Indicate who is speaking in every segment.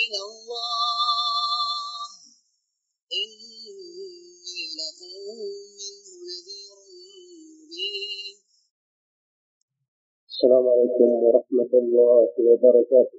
Speaker 1: إلى الله. إني لكم منه نذير مبين.
Speaker 2: السلام عليكم ورحمة الله وبركاته.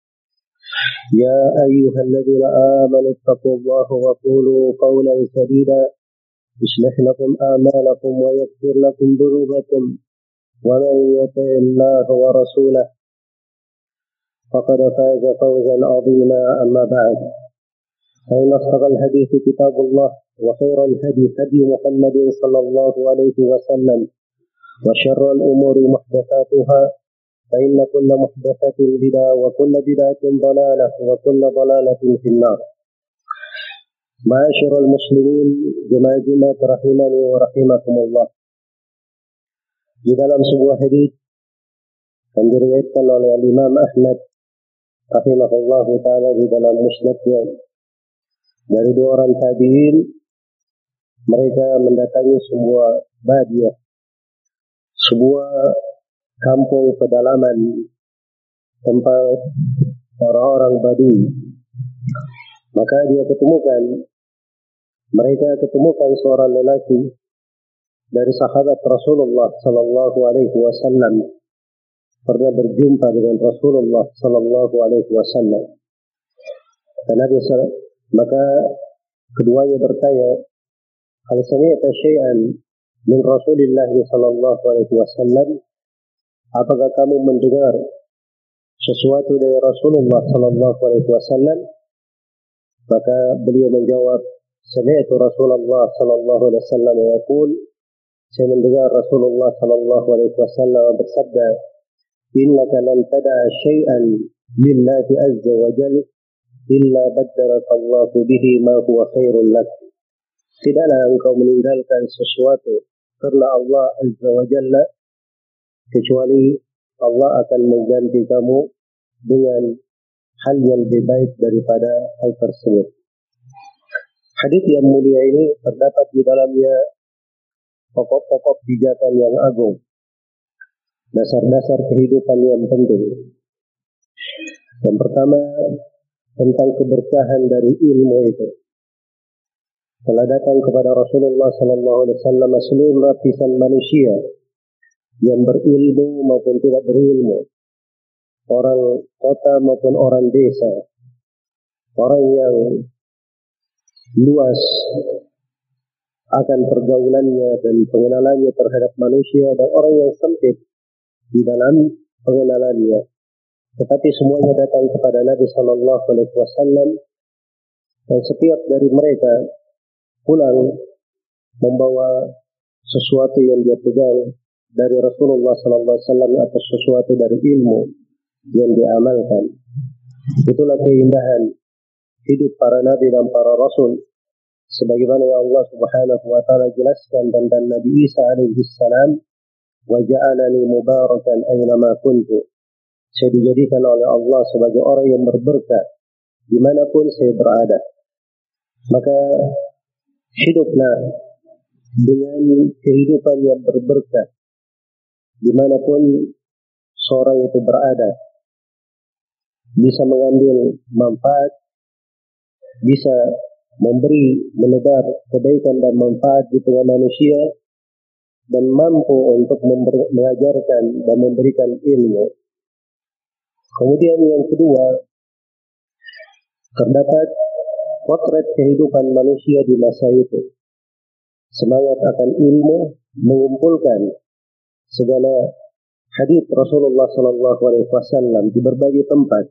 Speaker 2: يا أيها الذين آمنوا اتقوا الله وقولوا قولا سديدا يصلح لكم أعمالكم ويغفر لكم ذنوبكم ومن يطع الله ورسوله فقد فاز فوزا عظيما أما بعد. فإن أصدق الحديث كتاب الله وخير الهدي هدي محمد صلى الله عليه وسلم وشر الأمور محدثاتها فإن كل محدثة بدعة وكل بدعة ضلالة وكل ضلالة في النار. معاشر المسلمين جماجمة رحمني ورحمكم الله. إذا لم سبوا حديث كان يتكلم على الإمام أحمد رحمه الله تعالى في دلال مسلك dari dua orang tabiin mereka mendatangi sebuah badia sebuah kampung pedalaman tempat orang-orang Badui. Maka dia ketemukan, mereka ketemukan seorang lelaki dari sahabat Rasulullah Sallallahu Alaihi Wasallam pernah berjumpa dengan Rasulullah Sallallahu Alaihi Wasallam. Karena dia maka keduanya bertanya, hal sami'ta syai'an min Rasulillah Sallallahu Alaihi Wasallam apakah kamu mendengar sesuatu dari Rasulullah sallallahu alaihi wasallam? Maka beliau menjawab sami'tu Rasulullah sallallahu alaihi wasallam yaqul saya mendengar Rasulullah sallallahu alaihi wasallam bersabda innaka lan tada'a syai'an lillahi azza wa jalla illa baddaraka Allah bihi ma huwa khairul lak tidaklah engkau meninggalkan sesuatu karena Allah azza wa jalla kecuali Allah akan mengganti kamu dengan hal yang lebih baik daripada hal tersebut. Hadis yang mulia ini terdapat di dalamnya pokok-pokok pijakan yang agung, dasar-dasar kehidupan yang penting. Yang pertama tentang keberkahan dari ilmu itu. Telah datang kepada Rasulullah Sallallahu Alaihi Wasallam seluruh lapisan manusia yang berilmu maupun tidak berilmu, orang kota maupun orang desa, orang yang luas akan pergaulannya dan pengenalannya terhadap manusia dan orang yang sempit di dalam pengenalannya. Tetapi semuanya datang kepada Nabi Sallallahu Alaihi Wasallam dan setiap dari mereka pulang membawa sesuatu yang dia pegang dari Rasulullah Sallallahu Alaihi Wasallam atau sesuatu dari ilmu yang diamalkan. Itulah keindahan hidup para nabi dan para rasul. Sebagaimana yang Allah Subhanahu wa taala jelaskan tentang Nabi Isa alaihi salam, "Wa mubarakan aynama kuntu." Saya dijadikan oleh Allah sebagai orang yang berberkah di mana pun saya berada. Maka hiduplah dengan kehidupan yang berberkah di mana pun seorang itu berada bisa mengambil manfaat bisa memberi menebar kebaikan dan manfaat di tengah manusia dan mampu untuk mengajarkan dan memberikan ilmu. Kemudian yang kedua, terdapat potret kehidupan manusia di masa itu. Semangat akan ilmu mengumpulkan segala hadis Rasulullah Sallallahu Alaihi Wasallam di berbagai tempat,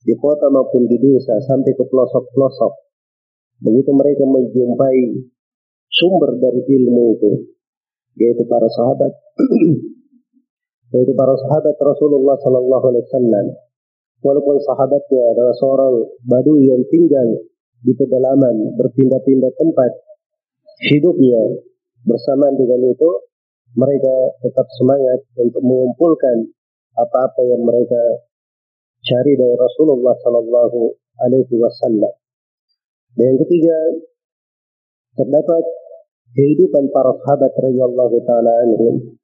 Speaker 2: di kota maupun di desa sampai ke pelosok-pelosok. Begitu mereka menjumpai sumber dari ilmu itu, yaitu para sahabat, yaitu para sahabat Rasulullah Sallallahu Alaihi Wasallam. Walaupun sahabatnya adalah seorang badu yang tinggal di pedalaman, berpindah-pindah tempat hidupnya bersamaan dengan itu, mereka tetap semangat untuk mengumpulkan apa-apa yang mereka cari dari Rasulullah Sallallahu Alaihi Wasallam. Dan yang ketiga, terdapat kehidupan para sahabat radhiyallahu taala anhum.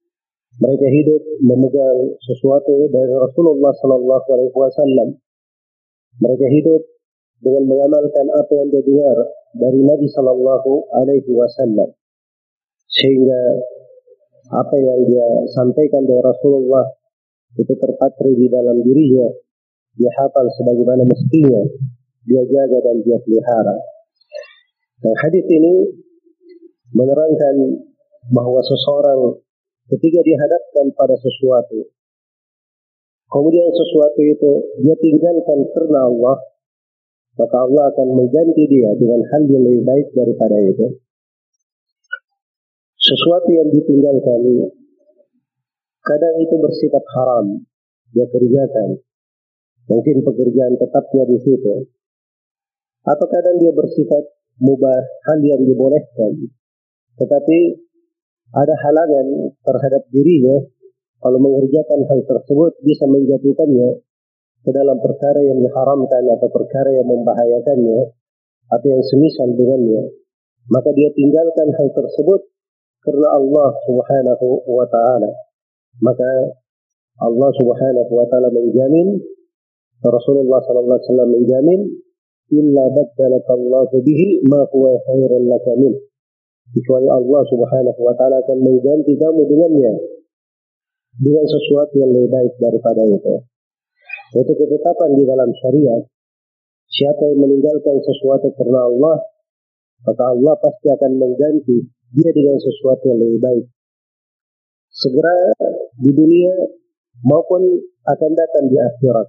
Speaker 2: Mereka hidup memegang sesuatu dari Rasulullah sallallahu alaihi wasallam. Mereka hidup dengan mengamalkan apa yang dia dengar dari Nabi sallallahu alaihi wasallam. Sehingga apa yang dia sampaikan dari Rasulullah itu terpatri di dalam dirinya. Dia hafal sebagaimana mestinya. Dia jaga dan dia pelihara. Dan hadis ini menerangkan bahwa seseorang ketika dihadapkan pada sesuatu, kemudian sesuatu itu dia tinggalkan karena Allah, maka Allah akan mengganti dia dengan hal yang lebih baik daripada itu. Sesuatu yang ditinggalkan kadang itu bersifat haram, dia kerjakan. Mungkin pekerjaan tetapnya di situ. Atau kadang dia bersifat mubah, hal yang dibolehkan. Tetapi ada halangan terhadap dirinya kalau mengerjakan hal tersebut bisa menjatuhkannya ke dalam perkara yang diharamkan atau perkara yang membahayakannya atau yang semisal dengannya maka dia tinggalkan hal tersebut karena Allah Subhanahu wa taala maka Allah Subhanahu wa taala menjamin Rasulullah sallallahu alaihi wasallam menjamin illa Allah bihi ma huwa khairul laka min kecuali Allah Subhanahu wa taala akan mengganti kamu dengannya dengan sesuatu yang lebih baik daripada itu. Itu ketetapan di dalam syariat. Siapa yang meninggalkan sesuatu karena Allah, maka Allah pasti akan mengganti dia dengan sesuatu yang lebih baik. Segera di dunia maupun akan datang di akhirat.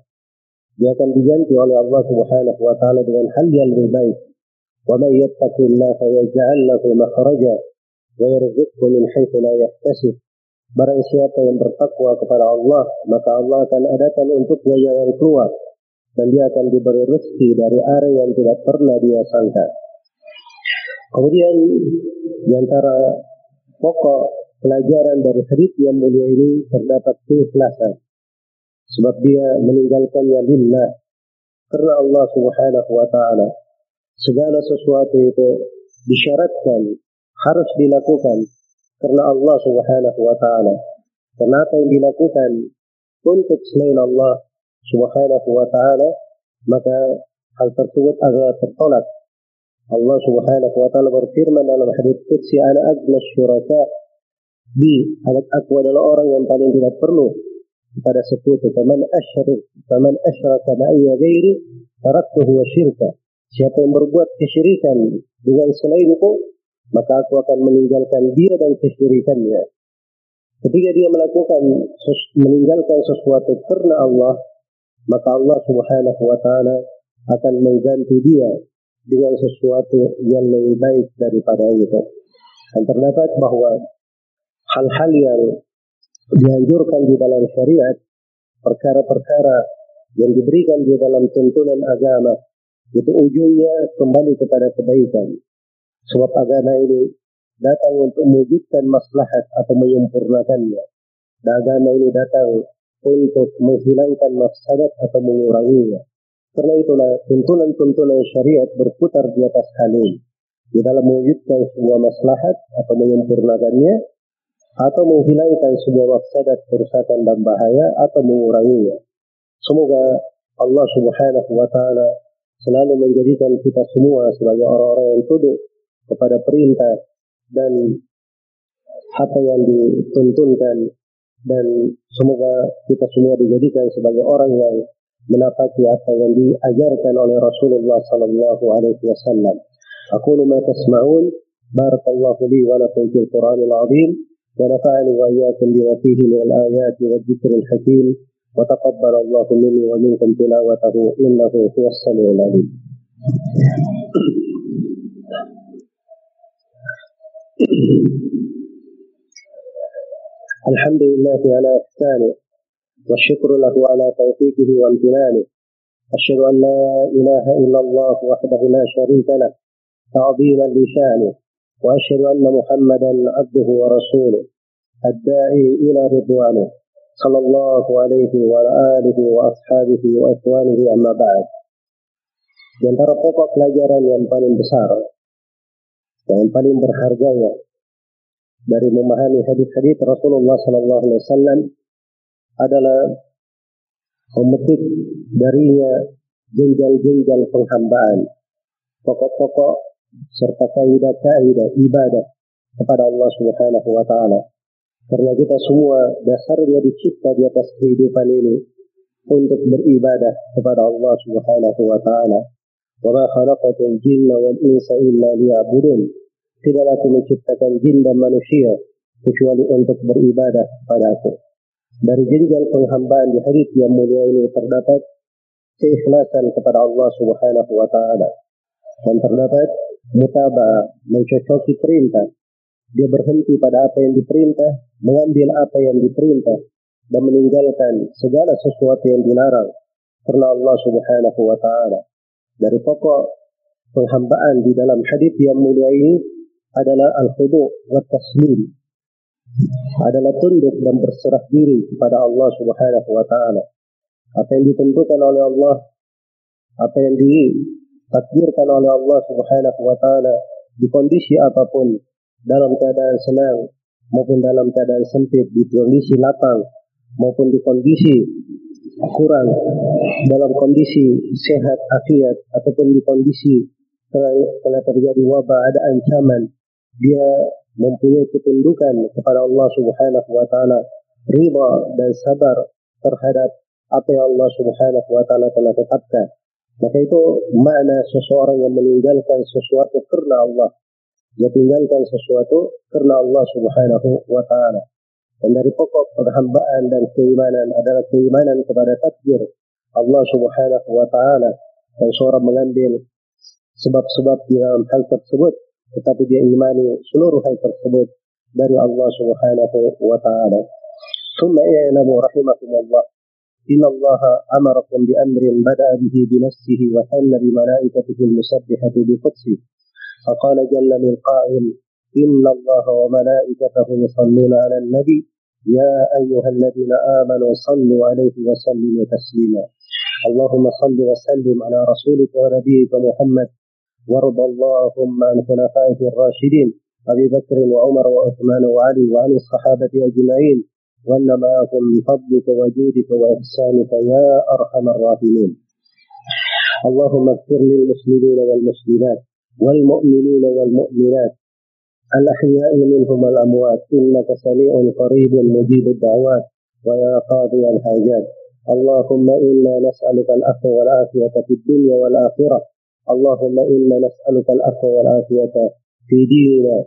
Speaker 2: Dia akan diganti oleh Allah Subhanahu wa taala dengan hal yang lebih baik. Wa may yattaqillaha yaj'al lahu makhraja wa yarzuqhu min haitsu la yahtasib. Barang siapa yang bertakwa kepada Allah, maka Allah akan adakan untuknya jalan keluar dan dia akan diberi rezeki dari area yang tidak pernah dia sangka. Kemudian di antara pokok pelajaran dari hadis yang mulia ini terdapat keikhlasan. Sebab dia meninggalkannya lillah karena Allah Subhanahu wa taala. Segala sesuatu itu disyaratkan harus dilakukan karena Allah Subhanahu wa taala. Kenapa yang dilakukan untuk selain Allah Subhanahu wa taala, maka hal tersebut agak tertolak. Subhanahu wa taala berfirman dalam hadis qudsi ana agna syuraka bi anak aku adalah orang yang paling tidak perlu kepada sekutu faman asyrik faman asyraka ma'iyya ghairi taraktuhu wa syirka siapa yang berbuat kesyirikan dengan selainku maka aku akan meninggalkan dia dan kesyirikannya. Ketika dia melakukan meninggalkan sesuatu karena Allah, maka Allah Subhanahu wa taala akan mengganti dia dengan sesuatu yang lebih baik daripada itu. Dan terdapat bahwa hal-hal yang dianjurkan di dalam syariat, perkara-perkara yang diberikan di dalam tuntunan agama, itu ujungnya kembali kepada kebaikan. Sebab agama ini datang untuk mewujudkan maslahat atau menyempurnakannya. Dan agama ini datang untuk menghilangkan mafsadat atau menguranginya. Karena itulah tuntunan-tuntunan syariat berputar di atas hal ini. Di dalam mewujudkan sebuah maslahat atau menyempurnakannya, atau menghilangkan sebuah mafsadat, kerusakan dan bahaya, atau menguranginya. Semoga Allah subhanahu wa ta'ala selalu menjadikan kita semua sebagai orang-orang yang tunduk kepada perintah dan apa yang dituntunkan dan semoga kita semua dijadikan sebagai orang yang menapati apa yang diajarkan oleh Rasulullah sallallahu alaihi wasallam. Aqulu ma tasma'un barakallahu li wa lakum fil Qur'anil 'azim wa nafa'ani wa iyyakum bima fihi min al-ayati wadh-dhikril hakim wa taqabbal Allahu minni wa minkum tilawatahu innahu huwas samiul 'alim. الحمد لله على إحسانه والشكر له على توفيقه وامتنانه. أشهد أن لا إله إلا الله وحده لا شريك له تعظيما لشأنه. وأشهد أن محمدا عبده ورسوله الداعي إلى رضوانه. صلى الله عليه وعلى آله وأصحابه وإخوانه أما بعد. Di antara pokok pelajaran yang paling besar, yang paling berharga ya, dari memahami hadis-hadis Rasulullah Sallallahu Alaihi Wasallam adalah memetik darinya jenjang-jenjang penghambaan, pokok-pokok serta kaidah-kaidah ibadah kepada Allah Subhanahu wa taala. Karena kita semua dasarnya dicipta di atas kehidupan ini untuk beribadah kepada Allah Subhanahu wa taala. Wa ma khalaqatul jinna wal insa illa liya'budun. Tidaklah aku menciptakan jin dan manusia kecuali untuk beribadah kepada aku. Dari jenjang penghambaan di hadis yang mulia ini terdapat keikhlasan kepada Allah Subhanahu wa taala dan terdapat mutaba mencocoki perintah. Dia berhenti pada apa yang diperintah, mengambil apa yang diperintah dan meninggalkan segala sesuatu yang dilarang karena Allah Subhanahu wa taala dari pokok penghambaan di dalam hadis yang mulia ini adalah al-khudu wa taslim. Adalah tunduk dan berserah diri kepada Allah Subhanahu wa taala. Apa yang ditentukan oleh Allah, apa yang ditakdirkan oleh Allah Subhanahu wa taala di kondisi apa pun, dalam keadaan senang maupun dalam keadaan sempit, di kondisi lapang maupun di kondisi kurang dalam kondisi sehat afiat ataupun di kondisi telah terjadi wabah ada ancaman dia mempunyai ketundukan kepada Allah Subhanahu wa taala riba dan sabar terhadap apa yang Allah Subhanahu wa taala telah tetapkan. Maka itu makna seseorang yang meninggalkan sesuatu karena Allah. Dia tinggalkan sesuatu karena Allah Subhanahu wa taala. Dan dari pokok perhambaan dan keimanan adalah keimanan kepada takdir Allah Subhanahu wa taala. Dan seorang mengambil sebab-sebab di dalam hal tersebut tetapi dia imani seluruh hal tersebut dari Allah Subhanahu wa taala. ثم اعلموا رحمكم الله إن الله أمركم بأمر بدأ به بنفسه وثن بملائكته المسبحة بقدسه فقال جل من قائل إن الله وملائكته يصلون على النبي يا أيها الذين آمنوا صلوا عليه وسلموا تسليما اللهم صل وسلم على رسولك ونبيك محمد وارض اللهم عن خلفائك الراشدين أبي بكر وعمر وعثمان وعلي وعن الصحابة أجمعين وأن معكم بفضلك وجودك وإحسانك يا أرحم الراحمين. اللهم اغفر للمسلمين والمسلمات والمؤمنين والمؤمنات الأحياء منهم والأموات إنك سميع قريب مجيب الدعوات ويا قاضي الحاجات. اللهم إنا نسألك العفو والعافية في الدنيا والآخرة. اللهم إنا نسألك العفو والعافية في ديننا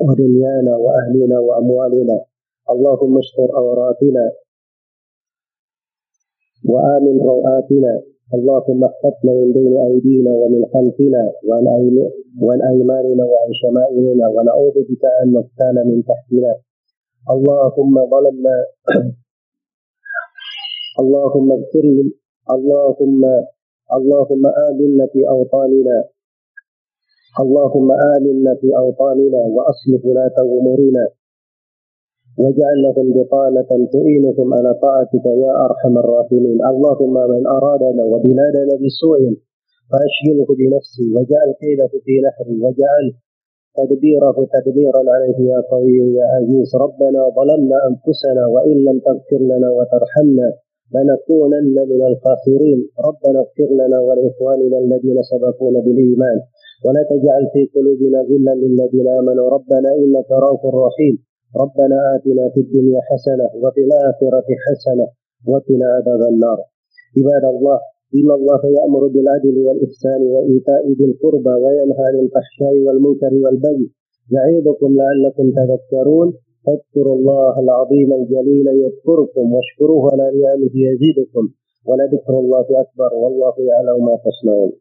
Speaker 2: ودنيانا وأهلنا وأموالنا. اللهم استر عوراتنا وآمن روآتنا. اللهم احفظنا من بين أيدينا ومن خلفنا وعن أيماننا وعن شمائلنا. ونعوذ بك أن نغتال من تحتنا. اللهم ظلمنا. اللهم اغفر اللهم اللهم آمنا في أوطاننا. اللهم آمنا في أوطاننا وأصلح ولاة أمورنا. واجعل لهم بطانة تعينهم على طاعتك يا أرحم الراحمين. اللهم من أرادنا وبلادنا بسوء فأشغله بنفسه. وجعل كيده في نحره. وجعل تدبيره تدبيرا عليه يا قوي يا عزيز. ربنا ظلمنا أنفسنا وإن لم تغفر لنا وترحمنا لنكونن من الخاسرين. ربنا اغفر لنا ولإخواننا الذين سبقونا بالإيمان. ولا تجعل في قلوبنا غلا للذين آمنوا. ربنا إنك رؤوف رحيم. ربنا آتنا في الدنيا حسنة وفي الآخرة حسنة وقنا عذاب النار. عباد الله إن الله يأمر بالعدل والإحسان وإيتاء ذي القربى وينهى عن الفحشاء والمنكر والبغي. يعظكم لعلكم تذكرون. فاذكروا الله العظيم الجليل يذكركم واشكروه على نعمه يزيدكم ولذكر الله أكبر والله يعلم ما تصنعون